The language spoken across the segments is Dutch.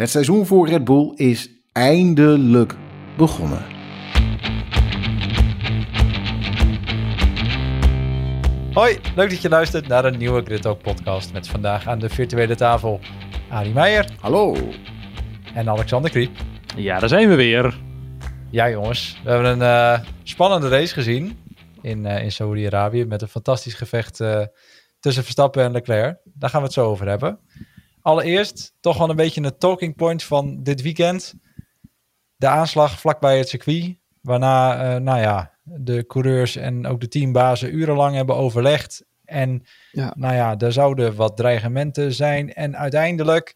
Het seizoen voor Red Bull is eindelijk begonnen. Hoi, leuk dat je luistert naar een nieuwe Grid Talk podcast met vandaag aan de virtuele tafel Arie Meijer Hallo. en Alexander Kriep. Ja, daar zijn we weer. Ja jongens, we hebben een eh, spannende race gezien in, eh, in Saoedi-Arabië met een fantastisch gevecht eh, tussen Verstappen en Leclerc. Daar gaan we het zo over hebben. Allereerst toch wel een beetje een talking point van dit weekend. De aanslag vlakbij het circuit, waarna eh, nou ja, de coureurs en ook de teambazen urenlang hebben overlegd. En Ja. nou ja, er zouden wat dreigementen zijn. En uiteindelijk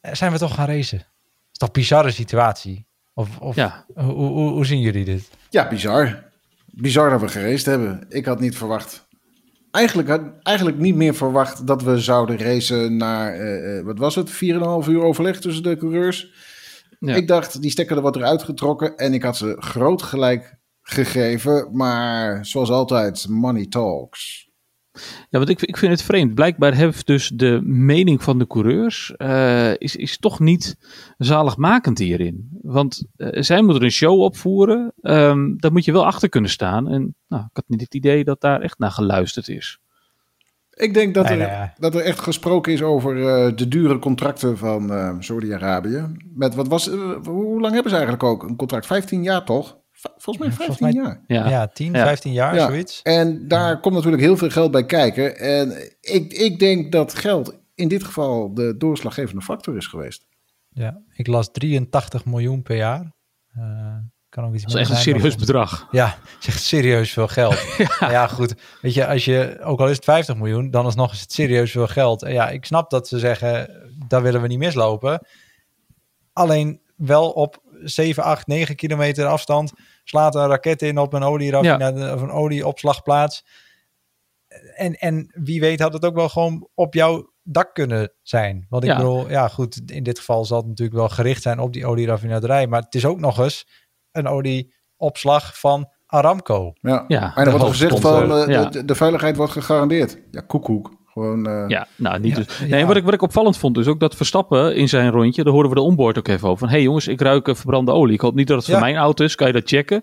eh, zijn we toch gaan racen. Het is toch een bizarre situatie? Of, of Ja. hoe, hoe, hoe zien jullie dit? Ja, bizar. Bizar dat we gereisd hebben. Ik had niet verwacht. Eigenlijk, had, eigenlijk niet meer verwacht dat we zouden racen naar, eh, eh, wat was het, 4,5 uur overleg tussen de coureurs. Ja. Ik dacht, die stekker er wat eruit getrokken en ik had ze groot gelijk gegeven. Maar zoals altijd, money talks. Ja, want ik, ik vind het vreemd. Blijkbaar heeft dus de mening van de coureurs eh, is, is toch niet zaligmakend hierin. Want eh, zij moeten een show opvoeren. ehm, daar moet je wel achter kunnen staan. En nou, ik had niet het idee dat daar echt naar geluisterd is. Ik denk dat, Nee, er, dat er echt gesproken is over eh, de dure contracten van eh Saudi-Arabië. Met wat was, hoe lang hebben ze eigenlijk ook een contract? 15 jaar toch? Volgens mij Ja, 15 volgens mij- jaar. Ja, Ja, 10, Ja. 15 jaar, Ja. zoiets. En daar komt natuurlijk heel veel geld bij kijken. En ik, ik denk dat geld in dit geval de doorslaggevende factor is geweest. Ja, ik las 83 miljoen per jaar. Eh, kan ook iets dat is echt een zijn, serieus bedrag. Ja, het is echt serieus veel geld. ja. ja, goed. Weet je, als je, ook al is het 50 miljoen, dan is nog eens het serieus veel geld. En ja, ik snap dat ze zeggen, daar willen we niet mislopen. Alleen wel op 7, 8, 9 kilometer afstand slaat een raket in op een, olieraffinade- of een olieopslagplaats. En, en wie weet had het ook wel gewoon op jouw dak kunnen zijn. Want ik Ja. bedoel, ja goed, in dit geval zal het natuurlijk wel gericht zijn op die olieraffinaderij. Maar het is ook nog eens een olieopslag van Aramco. Ja. Ja, en er wordt gezegd van eh, de, ja. de, de veiligheid wordt gegarandeerd. Ja, koekoek. Gewoon, eh, Ja, nou niet Ja, dus. ja. Nee, wat ik, wat ik opvallend vond is ook dat Verstappen in zijn rondje, daar hoorden we de onboard ook even over. Van, hé hey jongens, ik ruik verbrande olie. Ik hoop niet dat het Ja. voor mijn auto is, kan je dat checken?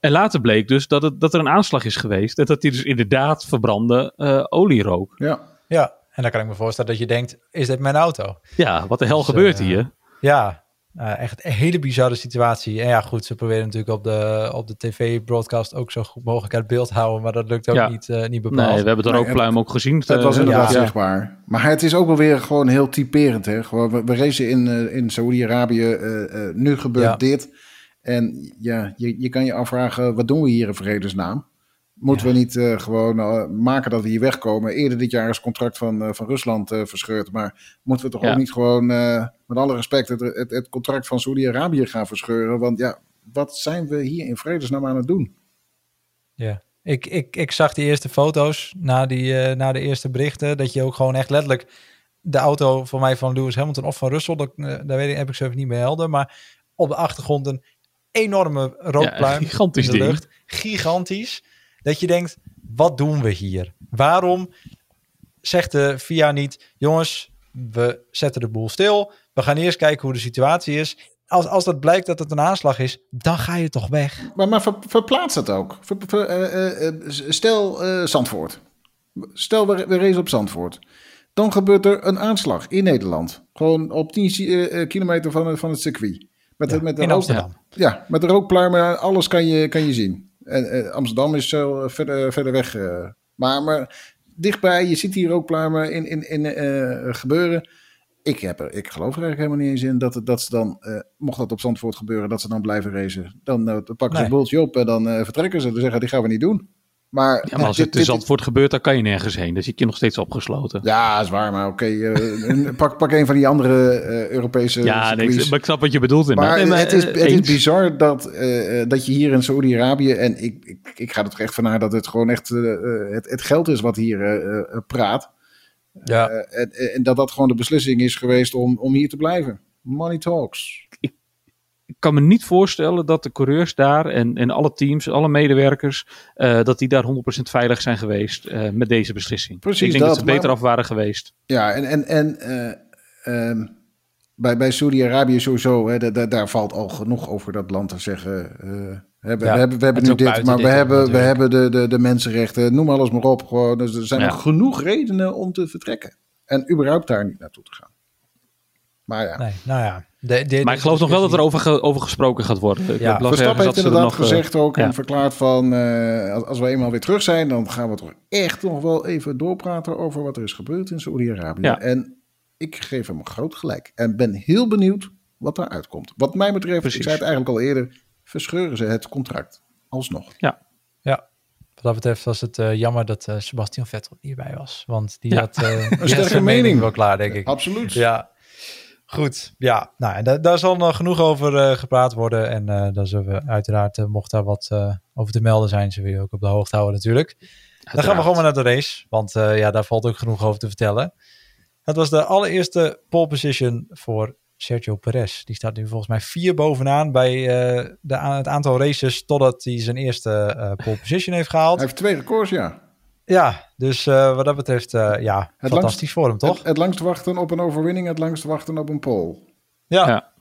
En later bleek dus dat, het, dat er een aanslag is geweest en dat hij dus inderdaad verbrande eh, olie rook. ja. Ja, en dan kan ik me voorstellen dat je denkt, is dit mijn auto? Ja, wat de hel Dus, gebeurt eh, hier? Ja, eh, echt een hele bizarre situatie. En ja, goed, ze proberen natuurlijk op de, op de tv-broadcast ook zo goed mogelijk uit beeld te houden, maar dat lukt ook Ja. niet, eh, niet Nee, bepaald. we hebben het Nee, ook pluim ook gezien. Het eh, was inderdaad ja. zichtbaar. Maar het is ook wel weer gewoon heel typerend. Hè? Gewoon, we, we racen in, eh, in Saoedi-Arabië. eh, eh, nu gebeurt Ja. dit. En ja, je, je kan je afvragen, wat doen we hier in vredesnaam? Moeten Ja. we niet eh, gewoon eh, maken dat we hier wegkomen? Eerder dit jaar is het contract van, eh, van Rusland eh, verscheurd. Maar moeten we toch Ja. ook niet gewoon, eh, met alle respect, het, het, het contract van Saoedi-Arabië gaan verscheuren? Want ja, wat zijn we hier in vredesnaam aan het doen? Ja. Ik, ik, ik zag die eerste foto's na, die, eh, na de eerste berichten. Dat je ook gewoon echt letterlijk de auto voor mij van Lewis Hamilton of van Russell. Dat, daar weet ik, heb ik zo even niet meer helder. Maar op de achtergrond een enorme rookpluim Ja, gigantisch in de ding. lucht. Gigantisch. Dat je denkt, wat doen we hier? Waarom zegt de VIA niet, jongens, we zetten de boel stil. We gaan eerst kijken hoe de situatie is. Als, als dat blijkt dat het een aanslag is, dan ga je toch weg. Maar, maar ver- verplaats dat ook. Ver- ver- eh, eh, eh, stel eh, Zandvoort. Stel we, we racen op Zandvoort. Dan gebeurt er een aanslag in Nederland. Gewoon op 10 ci- eh, eh, kilometer van, het- van het circuit. Met, met de in rook- Amsterdam. Ja, met de rookpluimen, alles kan je, kan je zien. En, eh, Amsterdam is zo eh, verder, verder weg. eh. maar, maar dichtbij, je ziet die rookpluimen in, in, in, eh, gebeuren. Ik, heb er, ik geloof er eigenlijk helemaal niet eens in dat, dat ze dan, eh, mocht dat op Zandvoort gebeuren, dat ze dan blijven racen. Dan, eh, dan pakken ze Nee. een boeltje op en dan eh, vertrekken ze. Dan zeggen die gaan we niet doen. Maar, Ja, maar als dit- het in dit- Zandvoort gebeurt, dan kan je nergens heen. Dan zit je nog steeds opgesloten. Ja, is waar, maar oké. eh, pak, pak een van die andere eh, Europese Ja, nee, maar ik snap wat je bedoelt. Maar inderdaad. Nee, maar, het, is, eh, het is bizar dat, dat je hier in Saoedi-Arabië... en ik, ik, ik ga er toch echt vanuit dat het gewoon echt het, het geld is wat hier eh, eh, praat. Ja. Eh, en, en dat dat gewoon de beslissing is geweest om, om hier te blijven. Money talks. Ik kan me niet voorstellen dat de coureurs daar en, en alle teams, alle medewerkers, eh, dat die daar 100% veilig zijn geweest eh, met deze beslissing. Precies ik denk dat, dat, ze beter maar- af waren geweest. Ja, en, en, en eh, ehm, bij, bij Saudi-Arabië sowieso, hè, da- da- daar valt al genoeg over dat land te zeggen. hè, we, Ja, we hebben, we hebben nu dit, maar dit we hebben, we hebben de, de, de mensenrechten, noem alles maar op. Gewoon, dus er zijn Ja. nog genoeg redenen om te vertrekken. En überhaupt daar niet naartoe te gaan. Maar ja, Nee, nou ja. De, de- Maar ik geloof nog wel dat er over, ge- over gesproken gaat worden. Ik Ja, Verstappen heeft dat ze er inderdaad nog, eh, gezegd ook ja. en verklaard van... eh, als, als we eenmaal weer terug zijn, dan gaan we toch echt nog wel even doorpraten over wat er is gebeurd in Saoedi-Arabië. Ja. En ik geef hem groot gelijk. En ben heel benieuwd wat daaruit komt. Wat mij betreft, Precies. ik zei het eigenlijk al eerder, verscheuren ze het contract alsnog. Ja, wat dat betreft was het eh, jammer dat eh, Sebastian Vettel hierbij was. Want die Ja. had, eh, die had sterke zijn mening. wel klaar, denk ik. Absoluut. Ja, goed. Ja, nou, en da- daar zal nog genoeg over eh, gepraat worden. En eh daar zullen we uiteraard, eh, mocht daar wat eh, over te melden zijn, zullen we je ook op de hoogte houden natuurlijk. Dan gaan we gewoon maar naar de race, want eh, ja, daar valt ook genoeg over te vertellen. Het was de allereerste pole position voor Sergio Perez. Die staat nu volgens mij vier bovenaan bij eh, de, aan het aantal races totdat hij zijn eerste eh, pole position heeft gehaald. Hij heeft twee records, ja. Ja, dus eh, wat dat betreft, eh, ja, Het fantastisch langst- voor hem, toch? Het, het langst wachten op een overwinning, het langst wachten op een pole. ja, Ja.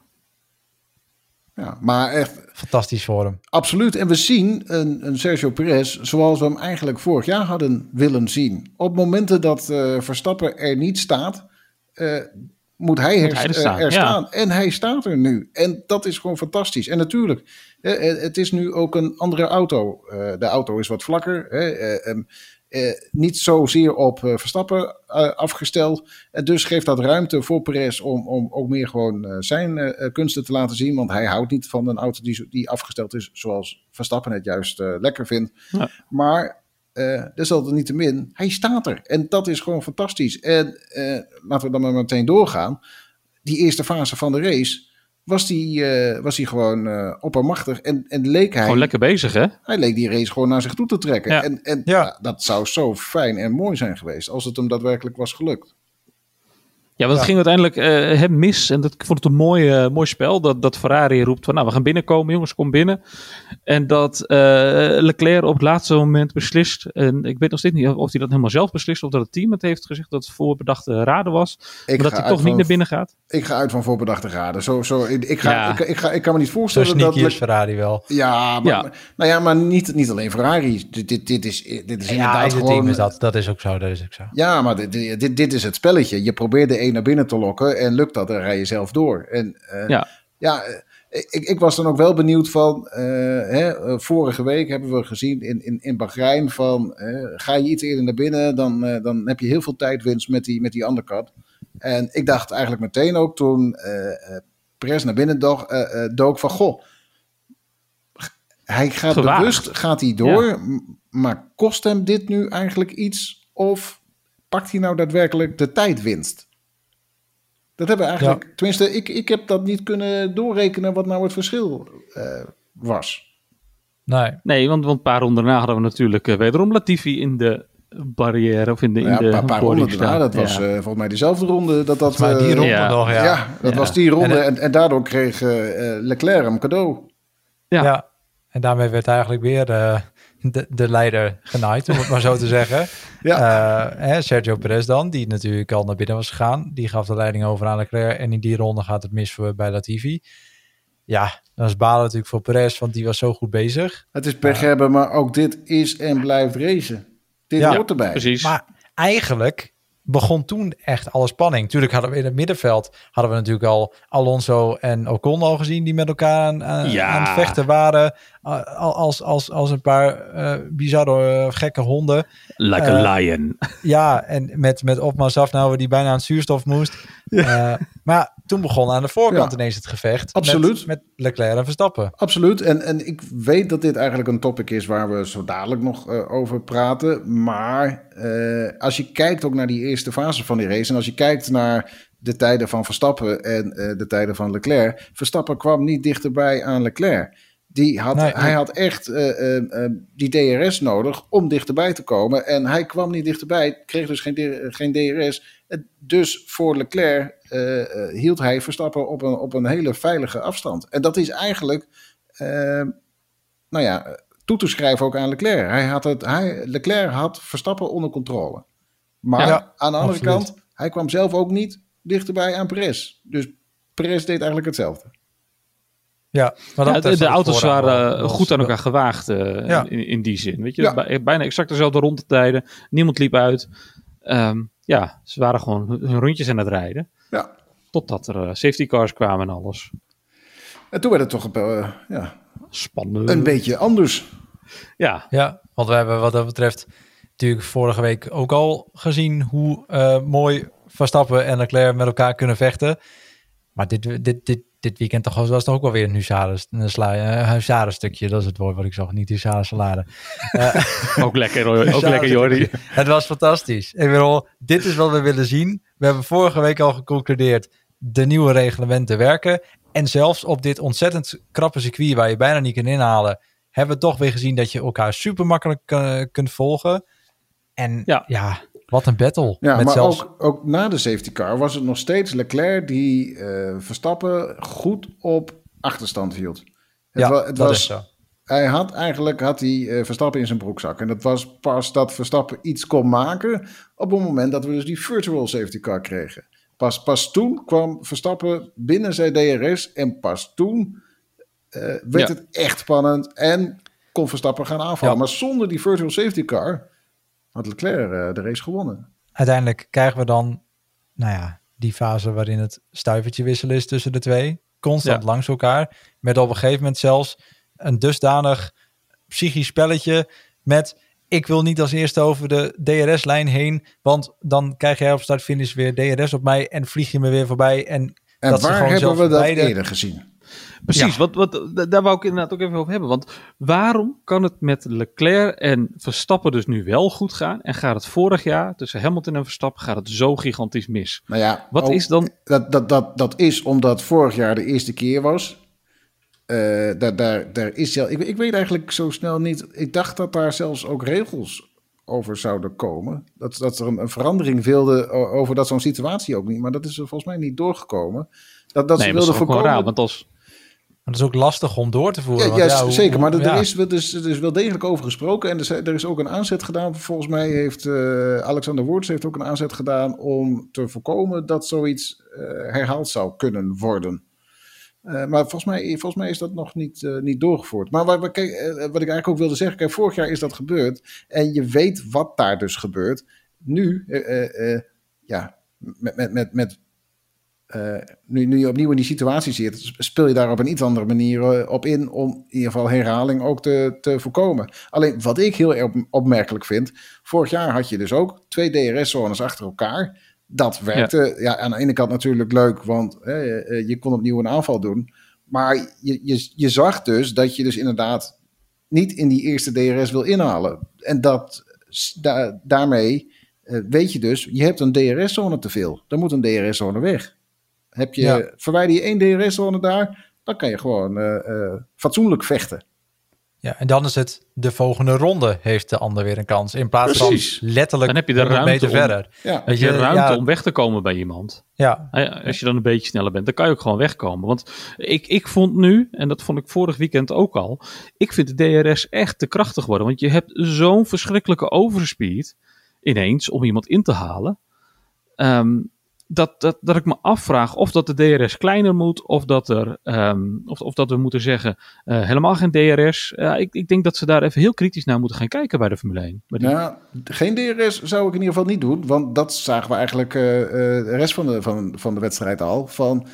Ja, maar echt fantastisch voor hem. Absoluut. En we zien een, een Sergio Perez zoals we hem eigenlijk vorig jaar hadden willen zien. Op momenten dat eh, Verstappen er niet staat, eh, moet hij, Moet er, hij er er staan, ja. staan. En hij staat er nu. En dat is gewoon fantastisch. En natuurlijk, het is nu ook een andere auto. Eh, de auto is wat vlakker. hè, eh, niet zozeer op eh, Verstappen eh, afgesteld. En dus geeft dat ruimte voor Perez om, om ook meer gewoon eh, zijn kunsten te laten zien. Want hij houdt niet van een auto die, die afgesteld is zoals Verstappen het juist lekker vindt. Ja. Maar eh desalniettemin, hij staat er. En dat is gewoon fantastisch. En laten we dan maar meteen doorgaan. Die eerste fase van de race was die, eh, was die gewoon eh, oppermachtig. En, en leek hij... Gewoon lekker bezig, hè? Hij leek die race gewoon naar zich toe te trekken. Ja. En, en Ja. ja, dat zou zo fijn en mooi zijn geweest als het hem daadwerkelijk was gelukt. Ja, want het ging uiteindelijk eh, hem mis. En dat, ik vond het een mooi, eh, mooi spel. Dat, dat Ferrari roept van, nou, we gaan binnenkomen, jongens, kom binnen. En dat eh, Leclerc op het laatste moment beslist. En ik weet nog steeds niet of hij dat helemaal zelf beslist. Of dat het team het heeft gezegd dat het voorbedachte raden was. Ik maar dat hij toch niet naar binnen gaat. Ik ga uit van voorbedachte raden. Zo, zo, ik, ik, ga, Ja. ik, ik, ga, ik kan me niet Zo voorstellen dat... sneaky is Ferrari wel. Ja, maar, Ja. Nou ja, maar niet, niet alleen Ferrari. Dit, dit, dit is, dit is Ja, inderdaad gewoon... team is dat. Dat is ook zo, dat is ook zo. Ja, maar dit, dit, dit- dit is het spelletje. Je probeert de een naar binnen te lokken en lukt dat, dan rij je zelf door. En eh, Ja. ja, eh, ik, ik was dan ook wel benieuwd van, eh, hè, vorige week hebben we gezien in, in, in Bahrein van, ga je iets eerder naar binnen, dan, dan heb je heel veel tijdwinst met die, met die undercut. En ik dacht eigenlijk meteen ook toen Perez naar binnen dook, dook van, goh, hij gaat Gewaagd. bewust, gaat hij door, maar kost hem dit nu eigenlijk iets of pakt hij nou daadwerkelijk de tijdwinst? Dat hebben we eigenlijk, tenminste, ik, ik heb dat niet kunnen doorrekenen wat nou het verschil eh, was. Nee. Nee, want, want een paar ronden daarna hadden we natuurlijk eh, wederom Latifi in de barrière. Of in de, in Ja, de een paar, ronden daarna, dat was Ja. eh, volgens mij dezelfde ronde. Dat, dat, Maar die eh, ronde ja. nog, ja. Ja, dat Ja. was die ronde. En En, en, daardoor kreeg Leclerc hem cadeau. Ja. Ja. En daarmee werd eigenlijk weer eh, de, de leider genaaid, om het maar zo te zeggen. Ja. Eh, hè, Sergio Perez dan, die natuurlijk al naar binnen was gegaan. Die gaf de leiding over aan Leclerc. En in die ronde gaat het mis voor, bij Latifi. Ja, dat is balen natuurlijk voor Perez, want die was zo goed bezig. Het is pech hebben, maar ook dit is en blijft racen. Dit Ja, hoort erbij. Precies. Maar eigenlijk begon toen echt alle spanning. Tuurlijk hadden we in het middenveld hadden we natuurlijk al Alonso en Ocon al gezien die met elkaar aan, aan, Ja. aan het vechten waren. Als, als, als een paar eh, bizarre eh, gekke honden. like eh, a lion. Ja, en met, met Opma Safnauer die bijna aan het zuurstof moest. Eh, maar toen begon aan de voorkant Ja. ineens het gevecht. Absoluut. Met, met Leclerc en Verstappen. Absoluut. En, en ik weet dat dit eigenlijk een topic is waar we zo dadelijk nog eh, over praten. Maar eh, als je kijkt ook naar die eerste fase van die race. En als je kijkt naar de tijden van Verstappen en eh, de tijden van Leclerc. Verstappen kwam niet dichterbij aan Leclerc. Die had, Nee, hij had echt eh, eh, eh, die DRS nodig om dichterbij te komen. En hij kwam niet dichterbij, kreeg dus geen, geen DRS. Dus voor Leclerc hield hij Verstappen op een, op een hele veilige afstand. En dat is eigenlijk, eh, nou ja, toe te schrijven ook aan Leclerc. Hij had het, hij, Leclerc had Verstappen onder controle. Maar Ja, aan de andere absoluut. kant, hij kwam zelf ook niet dichterbij aan Perez. Dus Perez deed eigenlijk hetzelfde. Ja, maar ja, de, de auto's waren goed aan elkaar gewaagd uh, ja. in, in, die zin. Weet je, ja. bijna exact dezelfde rondetijden. Niemand liep uit. Um, ja, ze waren gewoon hun rondjes aan het rijden. Ja. Totdat er uh, safety cars kwamen en alles. En toen werd het toch uh, ja, spannend. Een beetje anders. Ja. Ja, want we hebben wat dat betreft natuurlijk vorige week ook al gezien hoe uh, mooi Verstappen en Leclerc met elkaar kunnen vechten. Maar dit, dit, dit, dit weekend toch was het ook wel weer een huzaren, een sla, stukje. Dat is het woord wat ik zag, niet huzaren salade. Uh, ook lekker, ook lekker Jordi. Het was fantastisch. Ik bedoel, dit is wat we willen zien. We hebben vorige week al geconcludeerd, de nieuwe reglementen werken. En zelfs op dit ontzettend krappe circuit waar je bijna niet kan inhalen, hebben we toch weer gezien dat je elkaar super makkelijk uh, kunt volgen. En ja, ja wat een battle. Ja, met maar zelfs... ook, ook na de safety car was het nog steeds Leclerc die uh, Verstappen goed op achterstand hield. Het ja, wa het dat was, is zo. Hij had eigenlijk had hij, uh, Verstappen in zijn broekzak. En dat was pas dat Verstappen iets kon maken op het moment dat we dus die virtual safety car kregen. Pas, pas toen kwam Verstappen binnen zijn DRS en pas toen uh, werd ja. het echt spannend en kon Verstappen gaan aanvallen. Ja. Maar zonder die virtual safety car had Leclerc uh, de race gewonnen. Uiteindelijk krijgen we dan, nou ja, die fase waarin het stuivertje wisselen is tussen de twee. Constant ja. langs elkaar. Met op een gegeven moment zelfs een dusdanig psychisch spelletje met... Ik wil niet als eerste over de DRS-lijn heen, want dan krijg jij op start-finish weer DRS op mij en vlieg je me weer voorbij. En, en dat waar hebben we dat eerder gezien? Precies, ja. wat, wat, daar wou ik inderdaad ook even over hebben. Want waarom kan het met Leclerc en Verstappen dus nu wel goed gaan? En gaat het vorig jaar tussen Hamilton en Verstappen gaat het zo gigantisch mis? Nou ja, wat ook, is dan... Dat, dat, dat, dat is omdat vorig jaar de eerste keer was. Uh, daar, daar, daar is zelf, ik, ik weet eigenlijk zo snel niet. Ik dacht dat daar zelfs ook regels over zouden komen. Dat, dat er een, een verandering wilde over dat zo'n situatie ook niet. Maar dat is er volgens mij niet doorgekomen. Dat, dat nee, ze wilden voorkomen. Raar, want als, dat is ook lastig om door te voeren. Ja, juist, ja, hoe, zeker. Maar hoe, er, ja. is, er, is, er is wel degelijk over gesproken. En er is, er is ook een aanzet gedaan. Volgens mij heeft uh, Alexander Woerts heeft ook een aanzet gedaan om te voorkomen dat zoiets uh, herhaald zou kunnen worden. Uh, maar volgens mij, volgens mij is dat nog niet, niet doorgevoerd. Maar wat ik eigenlijk ook wilde zeggen, kijk, vorig jaar is dat gebeurd. En je weet wat daar dus gebeurt. Nu, ja, met, met, met, met uh, nu, nu je opnieuw in die situatie zit, speel je daar op een iets andere manier uh, op in om in ieder geval herhaling ook te, te voorkomen. Alleen wat ik heel erg opmerkelijk vind, vorig jaar had je dus ook twee DRS-zones achter elkaar. Dat werkte ja. ja. aan de ene kant natuurlijk leuk, want je kon opnieuw een aanval doen. Maar je, je, je zag dus dat je dus inderdaad niet in die eerste DRS wil inhalen. En dat da daarmee weet je dus, je hebt een DRS-zone te veel. Er moet een DRS-zone weg. Heb je, ja. Verwijder je één DRS-zone daar, dan kan je gewoon uh, uh, fatsoenlijk vechten. Ja, en dan is het de volgende ronde heeft de ander weer een kans. In plaats Precies. van letterlijk dan heb je de ruimte meter om, verder. Ja. Heb je ruimte ja. om weg te komen bij iemand. Ja. Als je dan een beetje sneller bent, dan kan je ook gewoon wegkomen. Want ik, ik vond nu, en dat vond ik vorig weekend ook al, ik vind de DRS echt te krachtig worden. Want je hebt zo'n verschrikkelijke overspeed ineens om iemand in te halen. Um, dat, dat, dat ik me afvraag of dat de DRS kleiner moet, of dat, er, um, of, of dat we moeten zeggen uh, helemaal geen DRS. Ik, ik denk dat ze daar even heel kritisch naar moeten gaan kijken bij de Formule 1. Die... Ja, geen DRS zou ik in ieder geval niet doen, want dat zagen we eigenlijk uh, de rest van de, van, van de wedstrijd al. Van,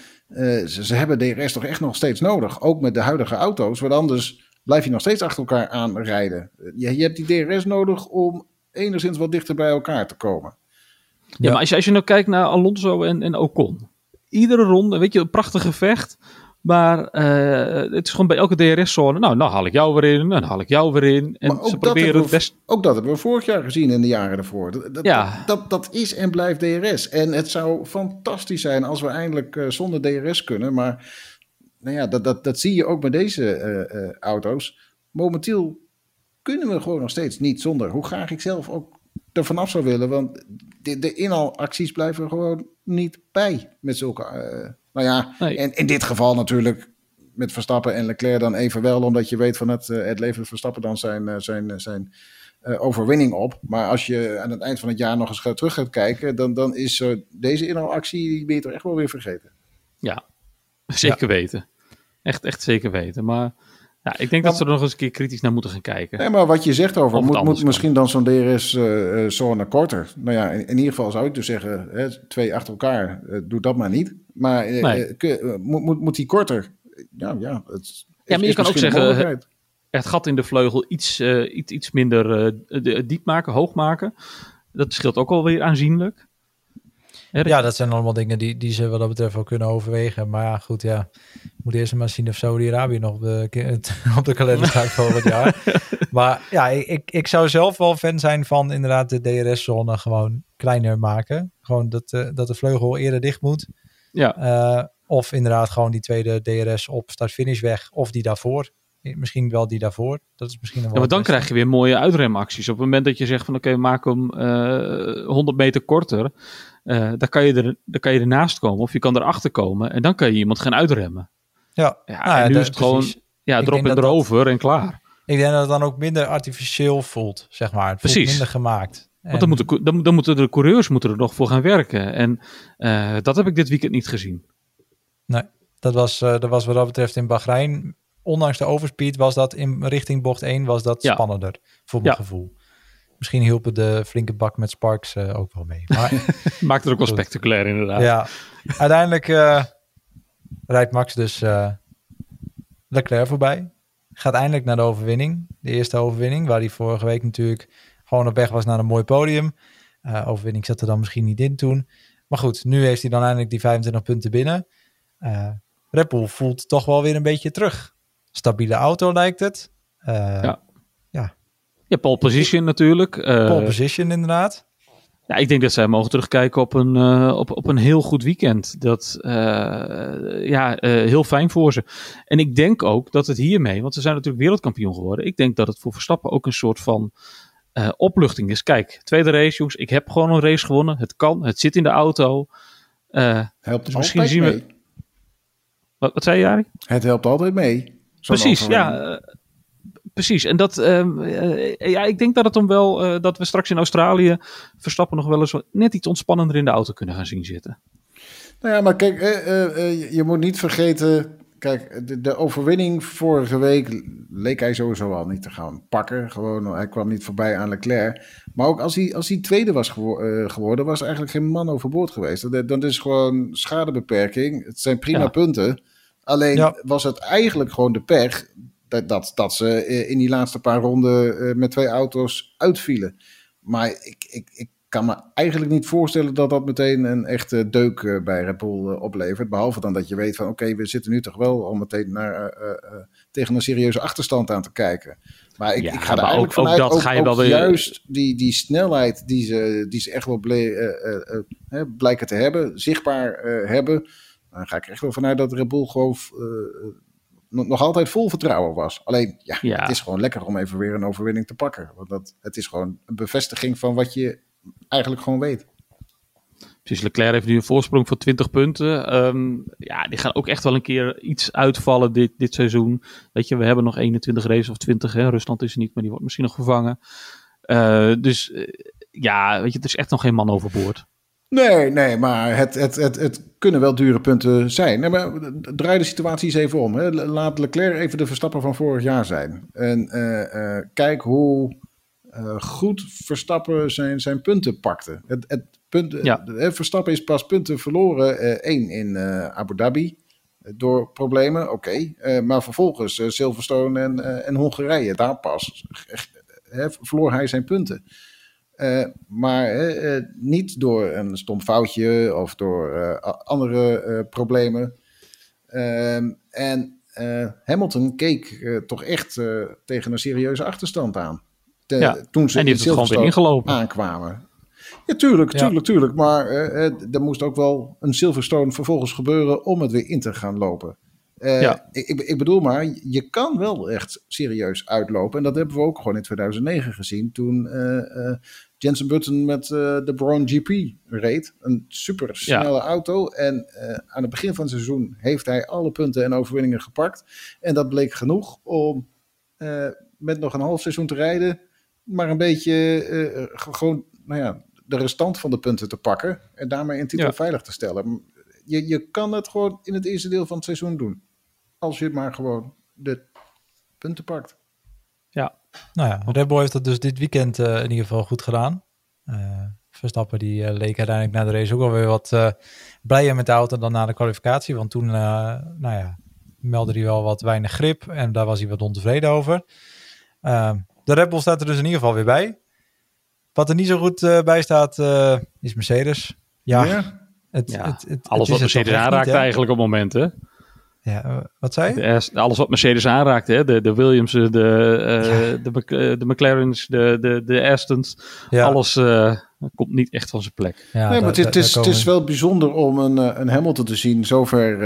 ze, ze hebben DRS toch echt nog steeds nodig, ook met de huidige auto's, want anders blijf je nog steeds achter elkaar aanrijden. Je, je hebt die DRS nodig om enigszins wat dichter bij elkaar te komen. Ja, maar als je, als je nou kijkt naar Alonso en, en Ocon. Iedere ronde, weet je, een prachtig gevecht. Maar uh, het is gewoon bij elke DRS-zone. Nou, nou haal ik jou weer in, dan haal ik jou weer in. En maar ze proberen we, het best. Ook dat hebben we vorig jaar gezien in de jaren ervoor. Dat, dat, ja. dat, dat, is en blijft DRS. En het zou fantastisch zijn als we eindelijk uh, zonder DRS kunnen. Maar nou ja, dat, dat, dat zie je ook bij deze uh, auto's. Momenteel kunnen we gewoon nog steeds niet zonder. Hoe graag ik zelf ook er vanaf zou willen. Want de, de inhaalacties blijven gewoon niet bij met zulke. Uh, nou ja, nee. en in dit geval natuurlijk met Verstappen en Leclerc dan even wel, omdat je weet van het, uh, het levert Verstappen dan zijn, uh, zijn, zijn uh, overwinning op. Maar als je aan het eind van het jaar nog eens terug gaat kijken, dan, dan is deze inhaalactie, die ben je toch echt wel weer vergeten. Ja, Zeker weten. Echt, echt zeker weten. Maar ja, ik denk dat ze er nog eens een keer kritisch naar moeten gaan kijken. Nee, maar wat je zegt over, moet, moet misschien dan zo'n DRS-zone korter? Nou ja, in, in ieder geval zou ik dus zeggen, hè, twee achter elkaar, eh, doe dat maar niet. Maar eh, Nee. eh, kun- eh, moet, moet, moet die korter? Ja, ja. Het is- Ja, maar je kan ook zeggen. Het gat in de vleugel iets, eh, iets, iets minder eh, de- diep maken, hoog maken. Dat scheelt ook alweer aanzienlijk. Ja, dat zijn allemaal dingen die, die ze wat dat betreft wel kunnen overwegen. Maar ja, goed, ja. Moet eerst maar zien of Saudi-Arabië nog op de, op de kalender staat volgend jaar. Maar ja, ik, ik, ik zou zelf wel fan zijn van inderdaad de DRS-zone gewoon kleiner maken. Gewoon dat, eh, dat de vleugel eerder dicht moet. Ja. Eh, of inderdaad gewoon die tweede DRS op start-finish weg. Of die daarvoor. Eh, Misschien wel die daarvoor. Dat is misschien nog Ja, wel maar dan krijg je weer mooie uitremacties. Op het moment dat je zegt van oké, maken hem eh 100 meter korter. eh dan, kan je er, dan kan je ernaast komen of je kan erachter komen. En dan kan je iemand gaan uitremmen. Ja, Ja, Nou en nu dat- is het gewoon, ja, drop en dat- erover en klaar. Ik denk dat het dan ook minder artificieel voelt, zeg maar. Het voelt Precies. minder gemaakt. Want dan moeten, dan, dan moeten de coureurs moeten er nog voor gaan werken. En eh, dat heb ik dit weekend niet gezien. Dat was, eh, dat was wat dat betreft in Bahrein. Ondanks de overspeed was dat in richting bocht 1 was dat Ja. spannender, voor mijn Ja. gevoel. Misschien hielpen de flinke bak met Sparks eh, ook wel mee. Maar Maakt het ook wel Goed. spectaculair inderdaad. ja, uiteindelijk eh, rijdt Max dus eh, Leclerc voorbij. Gaat eindelijk naar de overwinning. De eerste overwinning, waar hij vorige week natuurlijk gewoon op weg was naar een mooi podium. Eh, overwinning zat er dan misschien niet in toen. Maar goed, nu heeft hij dan eindelijk die 25 punten binnen. Eh Red Bull voelt toch wel weer een beetje terug. Stabiele auto lijkt het. Eh Ja. Ja, pole position natuurlijk. Eh, Pole position inderdaad. Ja, ik denk dat zij mogen terugkijken op een, eh, op, op een heel goed weekend. Dat, eh, ja, eh, heel fijn voor ze. En ik denk ook dat het hiermee, want ze zijn natuurlijk wereldkampioen geworden. Ik denk dat het voor Verstappen ook een soort van eh, opluchting is. Kijk, tweede race, jongens. Ik heb gewoon een race gewonnen. Het kan, het zit in de auto. Eh, Helpt dus altijd misschien zien we- mee. wat, wat zei je, Jari? Het helpt altijd mee. Precies, ja. eh, precies. En dat, ehm, eh, ja, ik denk dat het om wel, eh, dat we straks in Australië Verstappen nog wel eens net iets ontspannender in de auto kunnen gaan zien zitten. Nou ja, maar kijk, je- moet niet vergeten. Kijk, de, de overwinning vorige week leek hij sowieso al niet te gaan pakken. Gewoon, hij kwam niet voorbij aan Leclerc. Maar ook als hij, als hij tweede was gewo- geworden, was er eigenlijk geen man overboord geweest. Dat, dat is gewoon schadebeperking. Het zijn prima Ja. punten. Alleen Ja. was het eigenlijk gewoon de pech dat, dat, dat ze eh, in die laatste paar ronden eh, met twee auto's uitvielen. Maar ik, ik, ik kan me eigenlijk niet voorstellen dat dat meteen een echte deuk eh, bij Red Bull oplevert. Behalve dan dat je weet van oké, we zitten nu toch wel al meteen naar, eh, eh, eh, tegen een serieuze achterstand aan te kijken. Maar ik, Ja, ik ga er maar eigenlijk ook- ook vanuit, dat ga je wel weer- juist die, die snelheid die ze, die ze echt wel ble, eh, eh, eh, blijken te hebben, zichtbaar eh, hebben. Dan ga ik er echt wel vanuit dat Red Bull gewoon eh, nog altijd vol vertrouwen was. Alleen, ja, Ja. het is gewoon lekker om even weer een overwinning te pakken. Want dat, het is gewoon een bevestiging van wat je eigenlijk gewoon weet. Precies, Leclerc heeft nu een voorsprong van 20 punten. Ehm, ja, die gaan ook echt wel een keer iets uitvallen dit, dit seizoen. Weet je, we hebben nog 21 races of 20. Hè? Rusland is er niet, maar die wordt misschien nog vervangen. Eh, dus eh, ja, weet je, het is echt nog geen man overboord. Nee, nee, maar het, het, het, het kunnen wel dure punten zijn. Nee, maar draai de situatie eens even om. Hè. Laat Leclerc even de Verstappen van vorig jaar zijn. En eh, eh, kijk hoe eh, goed Verstappen zijn, zijn punten pakte. Het, het punt, Ja. Verstappen is pas punten verloren. één in Abu Dhabi. Door problemen, oké. Maar vervolgens Silverstone en, en Hongarije, daar pas verloor hij zijn punten. Eh, maar eh, niet door een stom foutje of door eh, andere problemen. Ehm, en Hamilton keek toch echt tegen een serieuze achterstand aan. Te- Ja, Toen ze En die in heeft het gewoon weer Silverstone ingelopen. aankwamen. Ja, tuurlijk, Ja. tuurlijk, tuurlijk. Maar er moest ook wel een Silverstone vervolgens gebeuren om het weer in te gaan lopen. Ja. ik, ik- bedoel maar, je kan wel echt serieus uitlopen. En dat hebben we ook gewoon in 2009 gezien. Toen Jensen Button met eh, de Brown GP reed. Een super snelle auto. En eh, aan het begin van het seizoen heeft hij alle punten en overwinningen gepakt. En dat bleek genoeg om eh, met nog een half seizoen te rijden. Maar een beetje gewoon, nou ja, de restant van de punten te pakken. En daarmee een titel Ja. veilig te stellen. je, je kan het gewoon in het eerste deel van het seizoen doen. Als je maar gewoon de punten pakt. Nou ja, Red Bull heeft dat dus dit weekend uh, in ieder geval goed gedaan. Uh, Verstappen die uh, leek uiteindelijk na de race ook alweer wat blijer met de auto dan na de kwalificatie. Want toen, nou ja, meldde hij wel wat weinig grip en daar was hij wat ontevreden over. Ehm, de Red Bull staat er dus in ieder geval weer bij. Wat er niet zo goed uh, bij staat, uh, is Mercedes. Ja, ja. Het, ja. Het, het, alles wat Mercedes aanraakt niet, eigenlijk op momenten. Ja, uh, wat zei je? Alles wat Mercedes aanraakt, hè? De, de Williams, de, ja. de, de McLaren's, de, de, de Astons. Ja. Alles komt niet echt van zijn plek. Ja, nee, maar het, is, het is wel bijzonder om een, een Hamilton te zien zover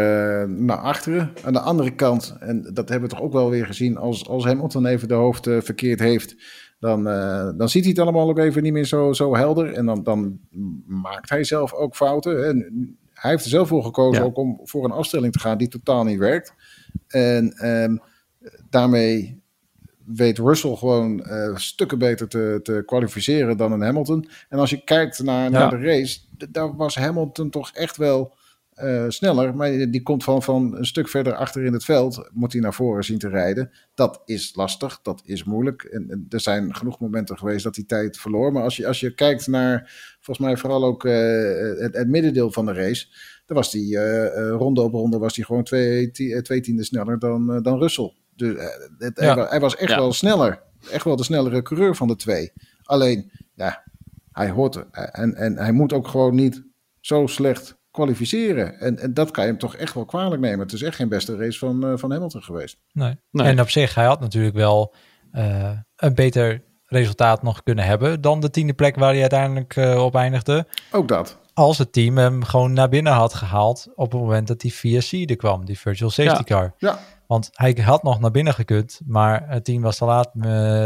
naar achteren. Aan de andere kant, en dat hebben we toch ook wel weer gezien, als, als Hamilton even de hoofd verkeerd heeft dan, uh, dan ziet hij het allemaal ook even niet meer zo, zo helder. En dan, dan maakt hij zelf ook fouten. En hij heeft er zelf voor gekozen ook om voor een afstelling te gaan die totaal niet werkt. En um, daarmee weet Russell gewoon uh, stukken beter te, te kwalificeren dan een Hamilton. En als je kijkt naar, naar de race, daar was Hamilton toch echt wel uh, sneller. Maar die komt van, van een stuk verder achter in het veld. Moet hij naar voren zien te rijden. Dat is lastig. Dat is moeilijk. En, en er zijn genoeg momenten geweest dat hij tijd verloor. Maar als je, als je kijkt naar, volgens mij vooral ook uh, het, het, middendeel van de race. Dan was die uh, ronde op ronde was hij gewoon twee, twee tienden sneller dan, dan Russell. Dus het, ja. hij, hij, was echt ja. wel sneller. Echt wel de snellere coureur van de twee. Alleen, ja, hij hoort er. En, en hij moet ook gewoon niet zo slecht kwalificeren. En, en dat kan je hem toch echt wel kwalijk nemen. Het is echt geen beste race van, uh, van Hamilton geweest. Nee. nee. En op zich, hij had natuurlijk wel uh, een beter resultaat nog kunnen hebben dan de tiende plek waar hij uiteindelijk uh, op eindigde. Ook dat. Als het team hem gewoon naar binnen had gehaald op het moment dat die VSC er kwam, die virtual safety ja. car. Ja. Want hij had nog naar binnen gekund, maar het team was te laat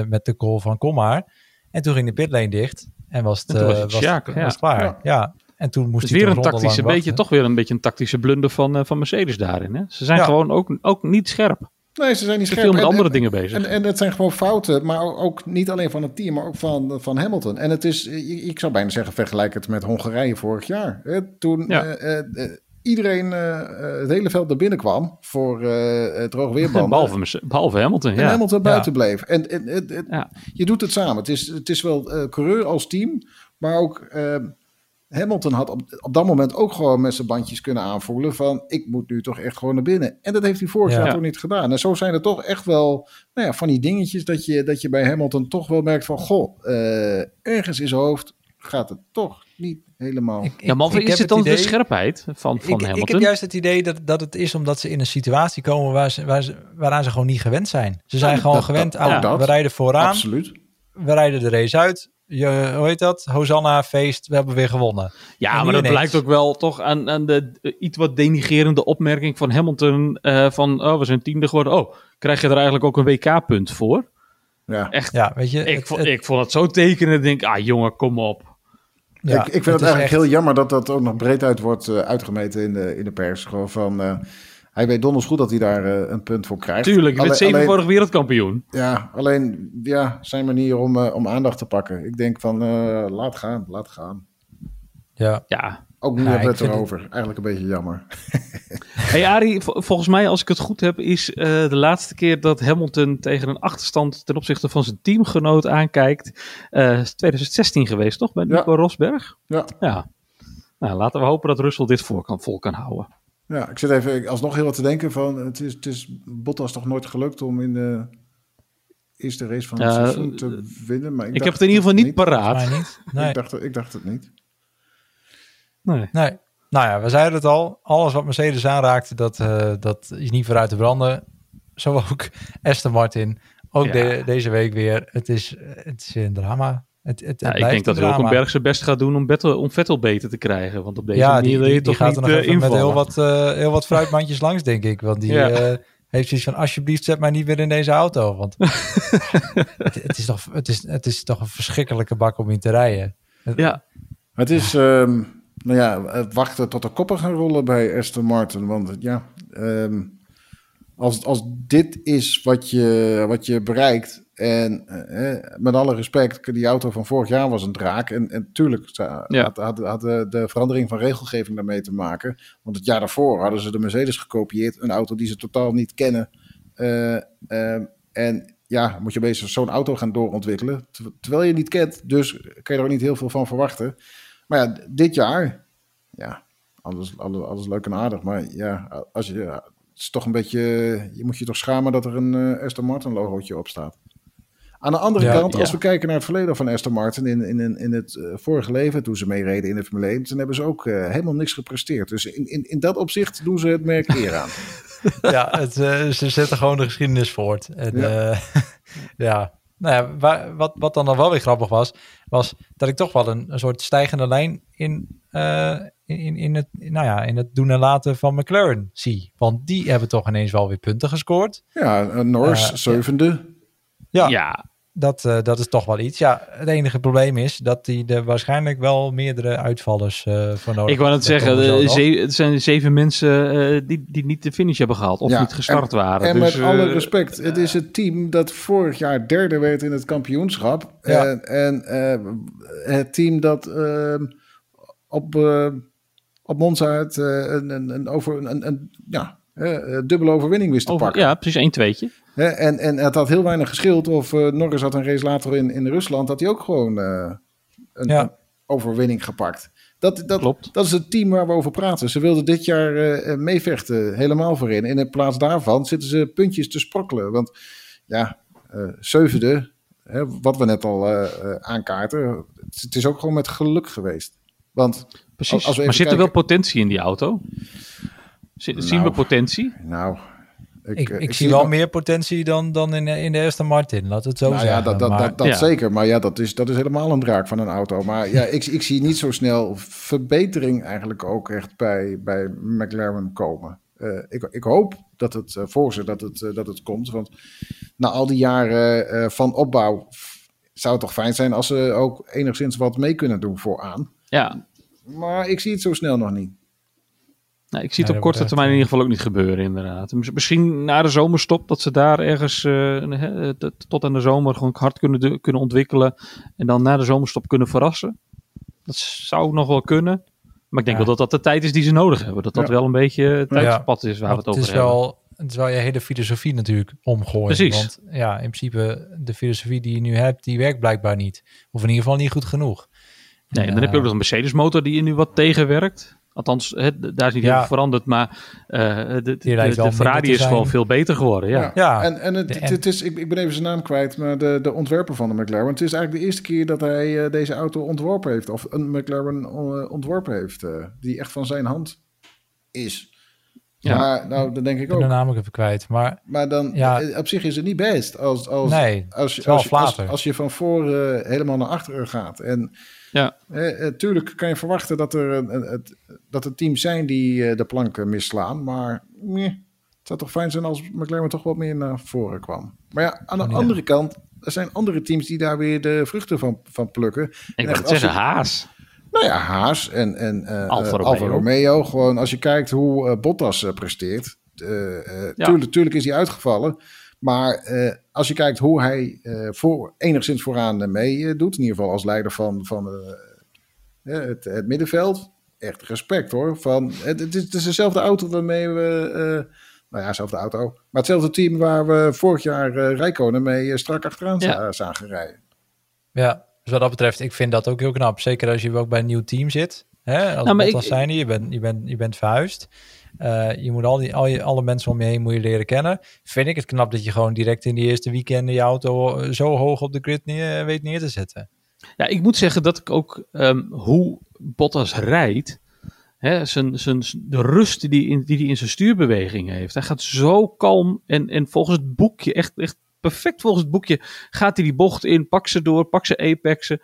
met de call van kom maar. En toen ging de pitlane dicht en was het, en was, het, was, ja. was het klaar. Ja. En toen moest dus hij weer een tactische beetje, toch weer een beetje een tactische blunder van, uh, van Mercedes daarin. Hè? Ze zijn ja. gewoon ook, ook niet scherp. Nee, ze zijn niet Ze scherp. veel met en, andere en, dingen bezig. En, en het zijn gewoon fouten, maar ook niet alleen van het team, maar ook van, van Hamilton. En het is, ik zou bijna zeggen, vergelijk het met Hongarije vorig jaar. Hè? Toen ja. uh, uh, iedereen het hele veld naar binnen kwam voor het droog weerbanden. behalve, behalve Hamilton, ja. En Hamilton buiten bleef. En, en, en ja. je doet het samen. Het is, het is wel coureur als team, maar ook... Hamilton had op, op dat moment ook gewoon met zijn bandjes kunnen aanvoelen van ik moet nu toch echt gewoon naar binnen. En dat heeft hij vorig jaar ja. toch niet gedaan. En zo zijn er toch echt wel nou ja, van die dingetjes dat je, dat je bij Hamilton toch wel merkt van goh, uh, ergens in zijn hoofd gaat het toch niet helemaal. Ik, ik, ja, maar is het dan idee, de scherpheid van, van ik, Hamilton? Ik heb juist het idee dat, dat het is omdat ze in een situatie komen waar ze, waar ze, waaraan ze gewoon niet gewend zijn. Ze zijn ja, gewoon dat, gewend dat, aan, dat, we rijden vooraan, absoluut. we rijden de race uit, je, hoe heet dat? Hosanna, feest, we hebben weer gewonnen. Ja, maar dat ineens... blijkt ook wel toch aan, aan de uh, iets wat denigerende opmerking van Hamilton uh, van, oh, we zijn tiende geworden. Oh, krijg je er eigenlijk ook een WK-punt voor? Ja. Echt, ja, weet je, ik, het, vond, ik vond het zo tekenen. denk ah jongen, kom op. Ja, ik, ik vind het, het eigenlijk echt... heel jammer dat dat ook nog breed uit wordt uh, uitgemeten in de, in de pers. Gewoon van... Hij weet donders goed dat hij daar uh, een punt voor krijgt. Tuurlijk, je bent zevenvoudig wereldkampioen. Ja, alleen ja, zijn manier om, uh, om aandacht te pakken. Ik denk van, uh, laat gaan, laat gaan. Ja. ja. Ook nu ja, hebben we het erover. Het... Eigenlijk een beetje jammer. hey Arie, volgens mij als ik het goed heb, is de laatste keer dat Hamilton tegen een achterstand ten opzichte van zijn teamgenoot aankijkt, 2016 geweest, toch? Bij Nico ja. Rosberg? Ja. ja. Nou, laten we hopen dat Russell dit voor kan, vol kan houden. Ja, ik zit even alsnog heel wat te denken van, het is, het is Bottas toch nooit gelukt om in de eerste race van het uh, seizoen te winnen. Maar ik, ik heb het in ieder geval niet, niet paraat. Niet. Nee. ik, dacht, ik dacht het niet. Nee. nee. Nou ja, we zeiden het al. Alles wat Mercedes aanraakte, dat, uh, dat is niet vooruit te branden. Zo ook Aston Martin. Ook ja. de, deze week weer. Het is, het is een drama. Het, het, ja, ik denk dat Hulkenberg zijn best gaat doen om, Vettel, om Vettel beter te krijgen. Want op deze ja, manier die, die, je die toch gaat niet er nog uh, met heel wat, uh, heel wat fruitmandjes langs, denk ik. Want die ja. uh, heeft zoiets van, alsjeblieft, zet mij niet weer in deze auto. Want het, het, is toch, het, is, het is toch een verschrikkelijke bak om in te rijden. Ja. Het is, um, nou ja, het wachten tot de koppen gaan rollen bij Aston Martin. Want ja, um, als, als dit is wat je, wat je bereikt. En eh, met alle respect, die auto van vorig jaar was een draak. En, en tuurlijk had, had, had de, de, verandering van regelgeving daarmee te maken. Want het jaar daarvoor hadden ze de Mercedes gekopieerd. Een auto die ze totaal niet kennen. Uh, uh, en ja, moet je bezig zo'n auto gaan doorontwikkelen. Terwijl je niet kent, dus kan je er ook niet heel veel van verwachten. Maar ja, dit jaar, ja, alles, alles, alles leuk en aardig. Maar ja, als je, het is toch een beetje, je moet je toch schamen dat er een Aston Martin logootje op staat. Aan de andere kant, als we kijken naar het verleden van Aston Martin in, in, in het uh, vorige leven, toen ze meereden in de Formule 1, toen hebben ze ook uh, helemaal niks gepresteerd. Dus in, in, in dat opzicht doen ze het merk eer aan. ja, het, uh, ze zetten gewoon de geschiedenis voort. En, ja. ja. Nou ja, wat, wat dan nog wel weer grappig was, was dat ik toch wel een, een soort stijgende lijn in, in, in, het, nou ja, in het doen en laten van McLaren zie. Want die hebben toch ineens wel weer punten gescoord. Ja, Norris zevende. Ja, ja. Dat, uh, dat is toch wel iets. Ja, het enige probleem is dat hij er waarschijnlijk wel meerdere uitvallers uh, voor nodig Ik wou het zeggen, de, het zijn zeven mensen uh, die, die niet de finish hebben gehaald of ja, niet gestart en, waren. En dus, met alle respect, het is het team dat vorig jaar derde werd in het kampioenschap. Ja. En, en het team dat ehm, op, op Monza het, een, een, een, over, een, een, ja, dubbele overwinning wist te over, pakken. Ja, precies één tweetje. Hè, en, en het had heel weinig geschild of uh, Norris had een race later in, in Rusland, had hij ook gewoon uh, een, ja. een, overwinning gepakt. Dat, dat, Klopt. dat is het team waar we over praten. Ze wilden dit jaar uh, meevechten, helemaal voorin. En in plaats daarvan zitten ze puntjes te sprokkelen. Want ja, zevende, hè, wat we net al aankaarten, het, het, is ook gewoon met geluk geweest. Want Precies, als we maar zit kijken... er wel potentie in die auto? Zien nou, we potentie? Nou, ik, ik, ik, ik zie wel meer potentie dan, dan in, in de Aston Martin, laat het zo nou zeggen. Ja, dat, dat, maar, dat, dat ja. zeker. Maar ja, dat is, dat is helemaal een draak van een auto. Maar ja, ik, ik zie niet zo snel verbetering eigenlijk ook echt bij, bij McLaren komen. Uh, ik, ik hoop dat het uh, voor ze dat het, uh, dat het komt. Want na al die jaren van opbouw zou het toch fijn zijn als ze ook enigszins wat mee kunnen doen vooraan. Ja. Maar ik zie het zo snel nog niet. Nou, ik zie het op korte termijn in ieder geval ook niet gebeuren, inderdaad. Misschien na de zomerstop dat ze daar ergens uh, tot aan de zomer gewoon hard kunnen, kunnen ontwikkelen. En dan na de zomerstop kunnen verrassen. Dat zou nog wel kunnen. Maar ik denk ja. wel dat dat de tijd is die ze nodig hebben. Dat dat ja. wel een beetje het tijdspad is waar we het over is hebben. Wel, het is wel je hele filosofie natuurlijk omgooien. Precies. Want ja, in principe de filosofie die je nu hebt, die werkt blijkbaar niet. Of in ieder geval niet goed genoeg. Nee, en dan heb je ook nog een Mercedes motor die je nu wat tegenwerkt. Althans, daar is niet ja. heel veel veranderd, maar uh, de, de, de, de Ferrari is gewoon veel beter geworden. Ja, ja. ja. en, en het, het, het, is, ik, ik ben even zijn naam kwijt, maar de, de ontwerper van de McLaren. Het is eigenlijk de eerste keer dat hij uh, deze auto ontworpen heeft, of een McLaren uh, ontworpen heeft, die echt van zijn hand is. Ja. Maar nou, dan denk ik, ik ook. de naam ook even kwijt. Maar, maar dan, ja. op zich is het niet best als, als, nee, als, als, als, als, je van voor helemaal naar achteren gaat. En ja. Eh, tuurlijk kan je verwachten dat er, uh, het, dat er teams zijn die uh, de planken misslaan. Maar het zou toch fijn zijn als McLaren toch wat meer naar voren kwam. Maar ja, aan de oh, ja. andere kant, er zijn andere teams die daar weer de vruchten van, van plukken. Ik wil zeggen, Haas. Nou ja, Haas en, en Alfa, Romeo. Alfa Romeo. Gewoon als je kijkt hoe Bottas presteert. Ja. tuurlijk, tuurlijk is hij uitgevallen. Maar uh, als je kijkt hoe hij uh, voor, enigszins vooraan mee doet, in ieder geval als leider van, van uh, het, het, middenveld, echt respect hoor. Van, het, het, is, het is dezelfde auto waarmee we, nou ja, dezelfde auto, maar hetzelfde team waar we vorig jaar Rijkonen mee strak achteraan ja. zagen rijden. Ja, dus wat dat betreft, ik vind dat ook heel knap. Zeker als je ook bij een nieuw team zit. Hè? Als nou, ik, zijn je bent, je, bent, je bent verhuisd. Uh, je moet al die, al je, alle mensen om je heen moet je leren kennen. Vind ik het knap dat je gewoon direct in die eerste weekenden je auto zo hoog op de grid neer, weet neer te zetten. Ja, ik moet zeggen dat ik ook um, hoe Bottas rijdt, hè, zijn, zijn, de rust die hij in, in zijn stuurbeweging heeft. Hij gaat zo kalm en, en volgens het boekje, echt, echt perfect volgens het boekje, gaat hij die bocht in, pak ze door, pak ze apexen.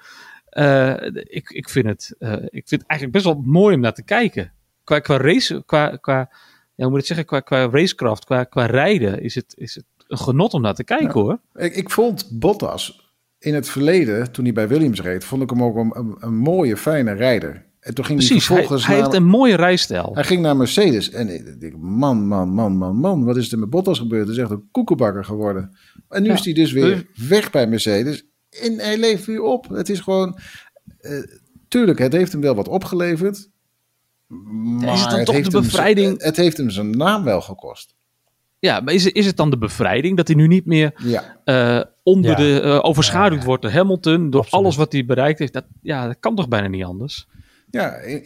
Uh, ik, ik, vind het, uh, ik vind het eigenlijk best wel mooi om naar te kijken qua, qua race, qua, qua, ja, hoe moet ik zeggen, qua, qua racecraft, qua, qua rijden, is het, is het een genot om naar te kijken ja. hoor. Ik, ik vond Bottas in het verleden, toen hij bij Williams reed, vond ik hem ook een, een, een mooie, fijne rijder. En toen ging Precies, hij hij, vervolgens hij naar, heeft een mooie rijstijl. hij ging naar Mercedes. En ik denk, man, man, man, man, man. Wat is er met Bottas gebeurd? Hij is echt een koekenbakker geworden. En nu Ja. is hij dus weer weg bij Mercedes. En hij leeft weer op. Het is gewoon... eh, tuurlijk, het heeft hem wel wat opgeleverd. Maar is het dan toch heeft de hem bevrijding? het heeft hem zijn naam wel gekost. Ja, maar is, is het dan de bevrijding dat hij nu niet meer Ja. eh, onder Ja. de, eh, overschaduwd Ja, wordt door Hamilton, door Absoluut. alles wat hij bereikt heeft? Dat, ja, dat kan toch bijna niet anders? Ja, hij,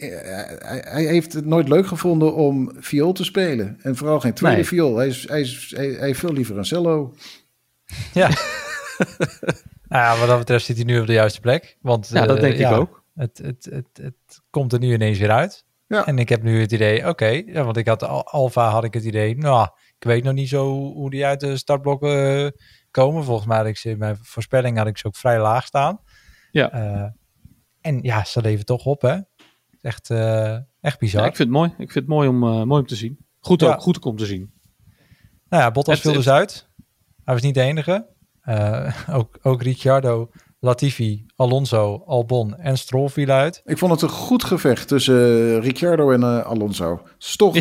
hij- hij heeft het nooit leuk gevonden om viool te spelen. En vooral geen tweede Nee. viool. Hij, is, hij, is, hij, hij heeft veel liever een cello. Ja. nou ja, wat dat betreft zit hij nu op de juiste plek. Want, Ja, dat eh, denk ik ook. Het, het, het, het komt er nu ineens weer uit. Ja. En ik heb nu het idee, oké, ja, want ik had al- Alfa had ik het idee, nou, ik weet nog niet zo hoe die uit de startblokken eh, komen. Volgens mij had ik ze in mijn voorspelling had ik ze ook vrij laag staan. Ja. Eh, en ja, ze leven toch op, hè? Echt, echt bizar. Ja, ik vind het mooi. Ik vind het mooi om, mooi om te zien. Goed, Ja. ook, goed om te zien. Nou ja, Bottas viel dus uit. Hij was niet de enige. Eh, ook, ook Ricciardo, Latifi, Alonso, Albon en Stroll vielen uit. Ik vond het een goed gevecht tussen eh, Ricciardo en eh, Alonso. Toch,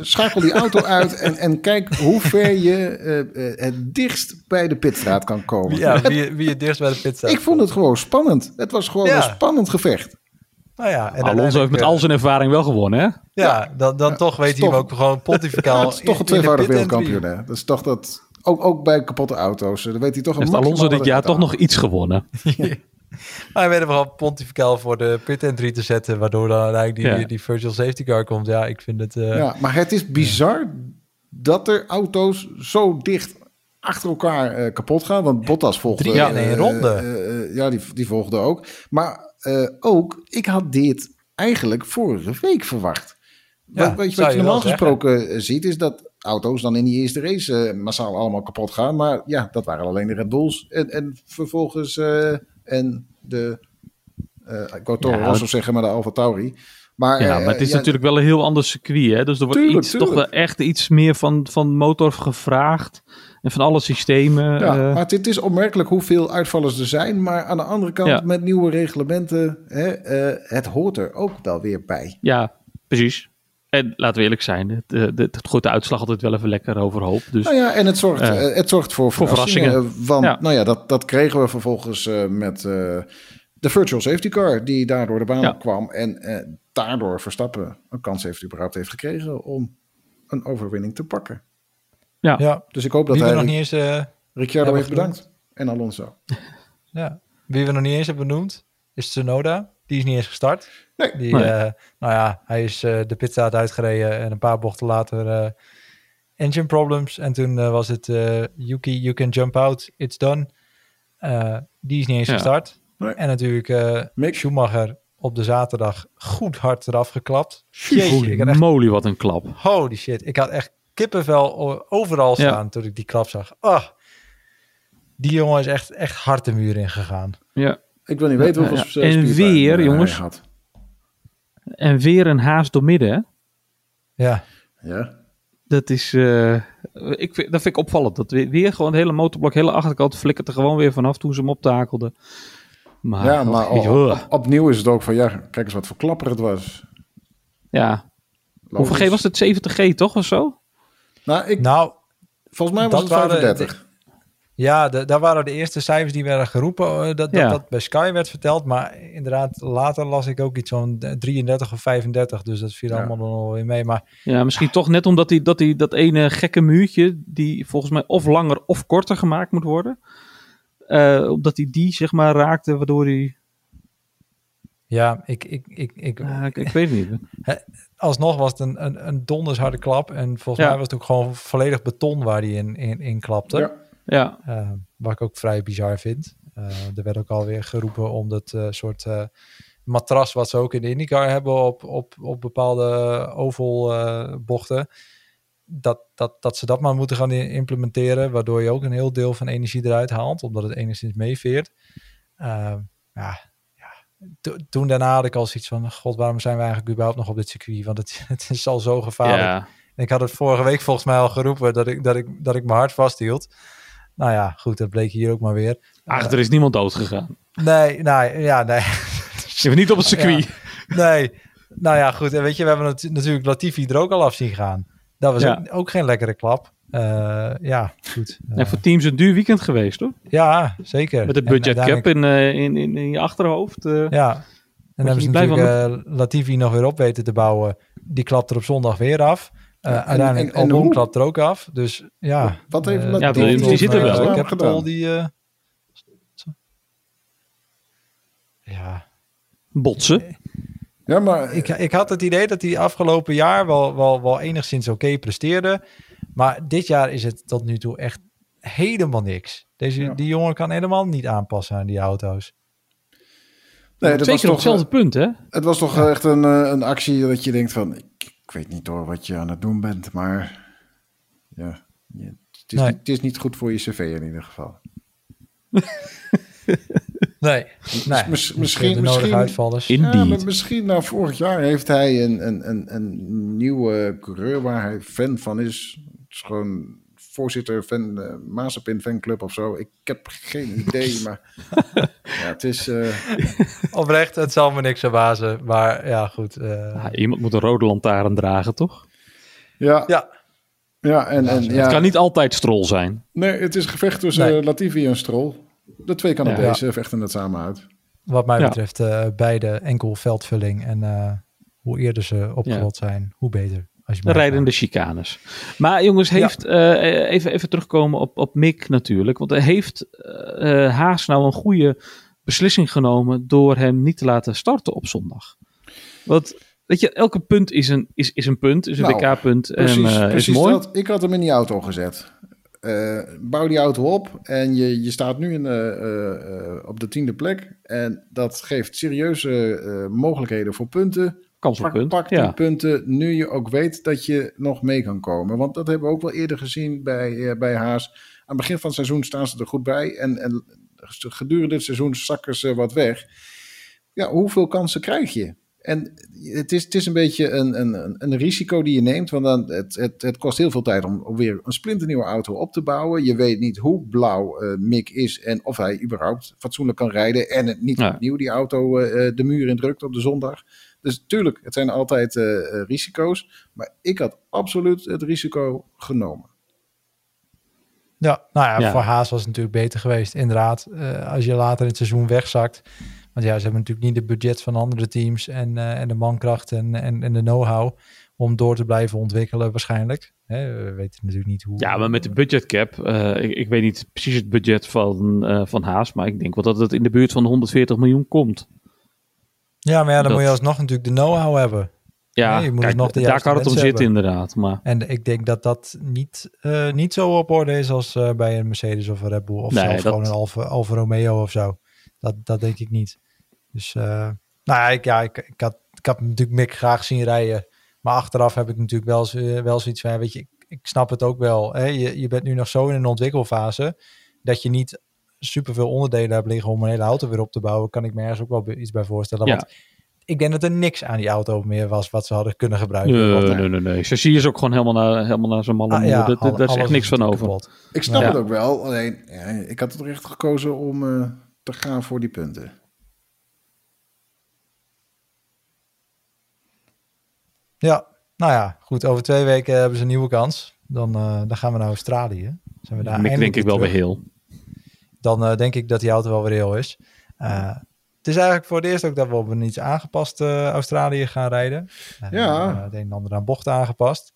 schakel die auto uit en, en kijk hoe ver je eh, eh, het dichtst bij de pitstraat kan komen. Ja, wie, wie het dichtst bij de pit staat. Ik vond het gewoon spannend. Het was gewoon Ja. een spannend gevecht. Nou ja, en Alonso heeft met al zijn ervaring wel gewonnen, hè? Ja, dan, dan toch weet hij ook gewoon pontificaal. het is toch een in- in de tweevoudig wereldkampioen. Hè? Dat is toch dat. Ook, ook bij kapotte auto's. eh, Dan weet hij toch een Heeft Alonso dit jaar toch nog iets gewonnen? Maar hij werd hem gewoon pontificaal voor de pit entry te zetten, waardoor dan uiteindelijk die, Ja. die virtual safety car komt. Ja, ik vind het... eh, Ja, maar het is bizar dat er auto's zo dicht achter elkaar eh, kapot gaan. Want Bottas volgde. Drie in één ronde. eh, eh, ja, die, die volgde ook. Maar eh, ook, ik had dit eigenlijk vorige week verwacht. Ja, wat, je, wat je normaal gesproken eh, ziet, is dat auto's dan in die eerste race eh, massaal allemaal kapot gaan. Maar ja, dat waren alleen de Red Bulls. En, en vervolgens eh, en de, ik wou Toro Ja, Rosso zeggen, maar de Alfa Tauri. Maar, Ja, maar het is ja, natuurlijk wel een heel ander circuit, hè? Dus er wordt Tuurlijk, iets, toch wel echt iets meer van, van motor gevraagd. En van alle systemen. Ja, maar het is opmerkelijk hoeveel uitvallers er zijn. Maar aan de andere kant, Ja. met nieuwe reglementen, hè, het hoort er ook wel weer bij. ja, precies. En laten we eerlijk zijn, het, eh, het, het gooit de uitslag altijd wel even lekker overhoop. Dus Nou ja, en het zorgt, Eh, eh, het zorgt voor, voor verrassingen. verrassingen. Want Ja. nou ja, dat, dat kregen we vervolgens eh, met eh, de virtual safety car die daardoor de baan Ja. kwam. En eh, daardoor Verstappen een kans heeft überhaupt heeft gekregen om een overwinning te pakken. ja, ja. Dus ik hoop dat Wie we hij nog niet eens... eh, Ricciardo heeft bedankt. En Alonso. Ja. Wie we nog niet eens hebben benoemd, is Tsunoda. Die is niet eens gestart. Nee. Die, Nee. eh, nou ja, hij is eh, de pitstraat uitgereden en een paar bochten later eh, engine problems. En toen was het eh, Yuki, you can jump out, it's done. Eh, die is niet eens Ja. gestart. Nee. En natuurlijk eh, Mick. Schumacher op de zaterdag goed hard eraf geklapt. Jeetje, Holy ik had echt, moly, wat een klap. holy shit. Ik had echt kippenvel overal Ja. staan toen ik die klap zag. Ah, die jongen is echt, echt hard de muur ingegaan. Ja. Ik wil niet weten hoeveel Ja, ja. En weer, eh, hij jongens. had. En weer een haas door midden, hè? Ja, Ja. Dat is, eh, ik vind, dat vind ik opvallend. Dat weer, weer gewoon het hele motorblok, hele achterkant flikkert er gewoon weer vanaf toen ze hem optakelden. Maar, ja, maar op- op- opnieuw is het ook van, ja, kijk eens wat voor klapper het was. ja. Hoeveel. G was het? 70G toch of zo? Nou, ik, nou, volgens mij was dat het waren 35. Ja, de, daar waren de eerste cijfers die werden geroepen. eh, dat, dat, Ja. dat bij Sky werd verteld. Maar inderdaad, later las ik ook iets van 33 of 35. Dus dat viel Ja. allemaal nog wel weer mee. Maar Ja, misschien toch net omdat hij dat, die, dat ene gekke muurtje, die volgens mij of langer of korter gemaakt moet worden. eh, omdat hij die, zeg maar, raakte, waardoor hij... ja, ik, ik, ik, ik, ik, ik weet het niet. alsnog was het een, een, een donders harde klap. En volgens Ja. mij was het ook gewoon volledig beton waar hij in, in, in klapte. Ja. Ja, Eh, wat ik ook vrij bizar vind. Eh, er werd ook alweer geroepen om dat eh, soort eh, matras wat ze ook in de IndyCar hebben op, op, op bepaalde oval eh, bochten. Dat, dat, dat ze dat maar moeten gaan implementeren, waardoor je ook een heel deel van energie eruit haalt, omdat het enigszins meeveert. Eh, ja, ja. To- toen daarna had ik al zoiets van, god, waarom zijn we eigenlijk überhaupt nog op dit circuit? Want het, het is al zo gevaarlijk. ja. En ik had het vorige week volgens mij al geroepen dat ik, dat ik, dat ik mijn hart vasthield. Nou ja, goed, dat bleek hier ook maar weer. Ach, er is niemand dood gegaan. Nee, nee, ja, nee. Even niet op het circuit. Nee, nou ja, goed. En weet je, we hebben het, natuurlijk Latifi er ook al af zien gaan. Dat was Ja. ook, ook geen lekkere klap. Eh, ja, goed. En Eh, voor teams een duur weekend geweest, toch? ja, zeker. Met En budget cap in, eh, in, in, in je achterhoofd. Ja. En dan hebben ze natuurlijk Latifi nog weer op weten te bouwen. Die klapt er op zondag weer af. Eh, en- uiteindelijk en- en Albon hoe? klapt er ook af. Dus ja. Wat heeft eh, Latifi Ja, die- die zit er wel, eh, hoor. Capital, gedaan? die... eh, ja, Botsen. Ja, maar ik, ik had het idee dat hij afgelopen jaar wel, wel, wel enigszins oké presteerde. Maar dit jaar is het tot nu toe echt helemaal niks. Deze, Ja. Die jongen kan helemaal niet aanpassen aan die auto's. nee, dat was Zeker op toch, hetzelfde punt, hè? het was toch echt een, eh, een actie dat je denkt van... Ik, ik weet niet hoor wat je aan het doen bent, maar... Ja, je- het, is Nee. niet, het is niet goed voor je cv in ieder geval. Nee, nee. mis- Dus, misschien- eh, de misschien- uitvallers. Ja, maar misschien na vorig jaar heeft hij een, een, een, een nieuwe coureur waar hij fan van is. Het is gewoon voorzitter van de Mazepin fanclub of zo. Ik heb geen idee, maar ja, het is... eh, Oprecht, het zal me niks verbazen. Maar ja, goed. eh, Ja, iemand moet een rode lantaarn dragen, toch? ja, ja, ja, en, en Het ja, kan niet altijd strol zijn. nee, het is een gevecht tussen Nee. eh, Latifi en Stroll. De twee Canadezen vechten het samen uit. wat mij Ja. betreft eh, beide enkel veldvulling. En eh, hoe eerder ze opgerot zijn, hoe beter. De rijdende chicanes. Maar jongens, heeft, eh, even, even terugkomen op, op Mick natuurlijk. Want hij heeft eh, eh, Haas nou een goede beslissing genomen door hem niet te laten starten op zondag. Want, weet je, elke punt is een, is, is een punt, is een Nou, WK-punt. En Precies, eh, is precies mooi. dat. Ik had hem in die auto gezet. Eh, bouw die auto op en je, je staat nu in, eh, eh, eh, op de tiende plek. En dat geeft serieuze eh, mogelijkheden voor punten. Kans op Pak, punt. pak die Ja. punten nu je ook weet dat je nog mee kan komen. Want dat hebben we ook wel eerder gezien bij, eh, bij Haas. Aan het begin van het seizoen staan ze er goed bij. En, en gedurende het seizoen zakken ze wat weg. Ja, hoeveel kansen krijg je? En het is, het is een beetje een, een, een risico die je neemt. Want dan, het, het, het kost heel veel tijd om, om weer een splinternieuwe auto op te bouwen. Je weet niet hoe blauw eh, Mick is en of hij überhaupt fatsoenlijk kan rijden. En het niet Ja. opnieuw die auto eh, de muur in drukt op de zondag. Dus tuurlijk, het zijn altijd eh, eh, risico's. Maar ik had absoluut het risico genomen. Ja, nou ja, Ja. voor Haas was het natuurlijk beter geweest. Inderdaad, eh, als je later in het seizoen wegzakt. Want ja, ze hebben natuurlijk niet het budget van andere teams en, eh, en de mankracht en, en, en de know-how om door te blijven ontwikkelen waarschijnlijk. Hè, we weten natuurlijk niet hoe... Ja, maar met de budgetcap, eh ik, ik weet niet precies het budget van, eh, van Haas, maar ik denk wel dat het in de buurt van de 140 miljoen komt. Ja, maar ja, dan dat- moet je alsnog natuurlijk de know-how hebben. Ja, Nee, je moet kijk, nog de daar kan het om zitten inderdaad. Maar En ik denk dat dat niet, eh, niet zo op orde is als eh, bij een Mercedes of een Red Bull. Of Nee, zelfs dat- gewoon een Alfa, Alfa Romeo of zo. Dat, dat denk ik niet. Dus eh, nou ja, ik, ja ik, ik, had, ik had natuurlijk Mick graag zien rijden. Maar achteraf heb ik natuurlijk wel, wel zoiets van, weet je, ik, ik snap het ook wel. Hè? Je, je bent nu nog zo in een ontwikkelfase dat je niet superveel onderdelen hebt liggen om een hele auto weer op te bouwen. Kan ik me ergens ook wel iets bij voorstellen. Ja. Want ik denk dat er niks aan die auto meer was wat ze hadden kunnen gebruiken. nee, Want, nee, nee, nee. Chassis is ook gewoon helemaal naar, helemaal naar zijn malle ah, ja, Daar- daar- alle- daar is echt niks van over. kapot. Ik snap Ja. het ook wel. Alleen, ja, ik had er echt gekozen om eh, te gaan voor die punten. Ja, nou ja, goed. Over twee weken hebben ze een nieuwe kans. Dan, eh, dan gaan we naar Australië. Zijn we daar Mick denk eindelijk ik wel weer heel. Dan eh, denk ik dat die auto wel weer heel is. Eh, het is eigenlijk voor het eerst ook dat we op een iets aangepast eh, Australië gaan rijden. Ja. het een en ander aan bochten aangepast.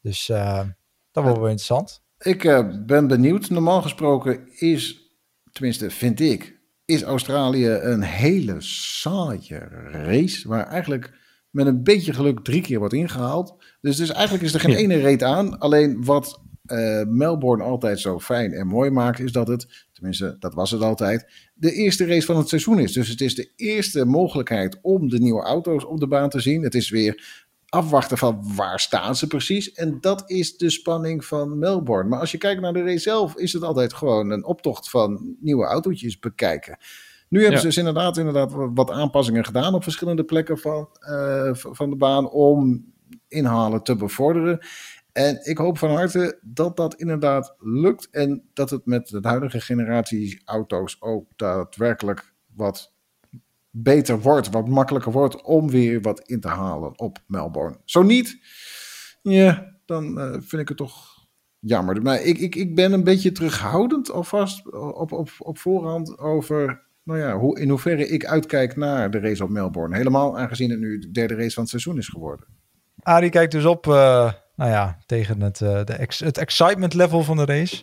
Dus dat wordt wel interessant. Ik ben benieuwd. Normaal gesproken is, tenminste vind ik, is Australië een hele saaie race. Waar eigenlijk met een beetje geluk drie keer wordt ingehaald. Dus, dus eigenlijk is er geen Ja. ene reet aan. Alleen wat Melbourne altijd zo fijn en mooi maakt, is dat het, tenminste dat was het altijd, de eerste race van het seizoen is. Dus het is de eerste mogelijkheid om de nieuwe auto's op de baan te zien. Het is weer afwachten van waar staan ze precies. En dat is de spanning van Melbourne. Maar als je kijkt naar de race zelf, is het altijd gewoon een optocht van nieuwe autootjes bekijken. Nu hebben Ja. ze dus inderdaad, inderdaad wat aanpassingen gedaan op verschillende plekken van, eh, van de baan om inhalen te bevorderen. En ik hoop van harte dat dat inderdaad lukt en dat het met de huidige generatie auto's ook daadwerkelijk wat beter wordt, wat makkelijker wordt om weer wat in te halen op Melbourne. Zo niet, ja, dan uh, vind ik het toch jammer. Maar ik, ik, ik ben een beetje terughoudend alvast op, op, op voorhand over nou ja, hoe, in hoeverre ik uitkijk naar de race op Melbourne. Helemaal aangezien het nu de derde race van het seizoen is geworden. Arie kijkt dus op, uh, nou ja, tegen het, uh, de ex, het excitement level van de race.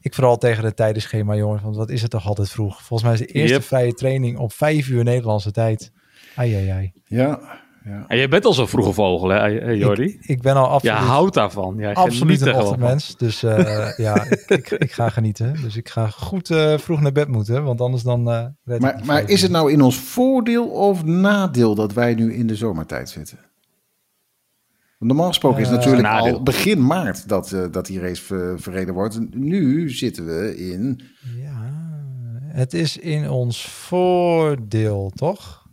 Ik vooral tegen het tijdenschema, jongens. Want wat is het toch altijd vroeg? Volgens mij is de eerste vrije training om vijf uur Nederlandse tijd. Ai, ai, ai. Ja, ja. En jij bent al zo'n vroege vogel, hè, Jordi? Ik, ik, ben al absoluut... Ja, houdt daarvan. Ja, absoluut een ochtendmens. Dus uh, ja, ik, ik, ik, ga genieten. Dus ik ga goed uh, vroeg naar bed moeten, want anders dan... Uh, maar maar is het nou in ons voordeel of nadeel dat wij nu in de zomertijd zitten? Normaal gesproken is het natuurlijk al begin maart dat, uh, dat die race ver, verreden wordt. Nu zitten we in. Ja, het is in ons voordeel, toch?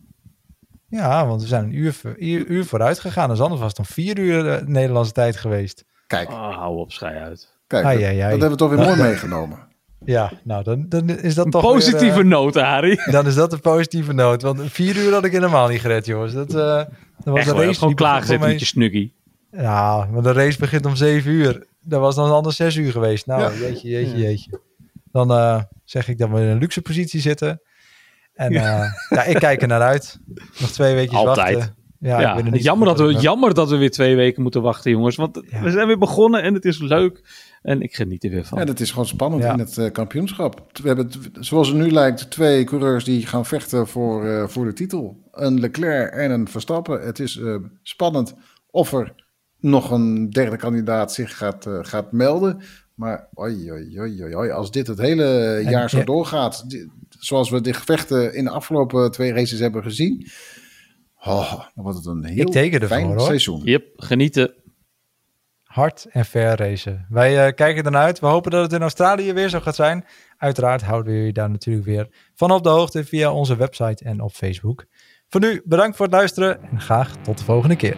Ja, want we zijn een uur, uur, uur vooruit gegaan. Dus anders was het om vier uur de Nederlandse tijd geweest. Kijk. Oh, hou op, schei uit. Kijk, ai, ai, ai. dat hebben we toch weer mooi meegenomen. Ja, nou, dan, dan is dat een toch positieve weer, uh, noot, Harry. Dan is dat een positieve noot. Want vier uur had ik helemaal niet gered, jongens. Dat, uh, dat was Echt, een race. Gewoon klaargezet met je snuggie. Ja, maar de race begint om 7 uur. Dat was dan anders 6 uur geweest. Nou, ja. jeetje, jeetje, jeetje. Dan uh, zeg ik dat we in een luxe positie zitten. En ja. Uh, ja, ik kijk er naar uit. Nog twee weken Altijd. wachten. Ja, ja. Ik jammer, dat we, jammer dat we weer twee weken moeten wachten, jongens. Want we zijn weer begonnen en het is leuk. En ik geniet er weer van. Ja, het is gewoon spannend in het uh, kampioenschap. We hebben, zoals het nu lijkt, twee coureurs die gaan vechten voor, uh, voor de titel. Een Leclerc en een Verstappen. Het is uh, spannend of er nog een derde kandidaat zich gaat, uh, gaat melden. Maar oi, oi, oi, oi, als dit het hele jaar en, zo ja. doorgaat, zoals we de gevechten in de afgelopen twee races hebben gezien, oh, dan wordt het een heel Ik teken ervoor, fijn hoor. seizoen. Yep, genieten. Hard en fair racen. Wij uh, kijken ernaar uit. We hopen dat het in Australië weer zo gaat zijn. Uiteraard houden we jullie daar natuurlijk weer van op de hoogte via onze website en op Facebook. Voor nu bedankt voor het luisteren en graag tot de volgende keer.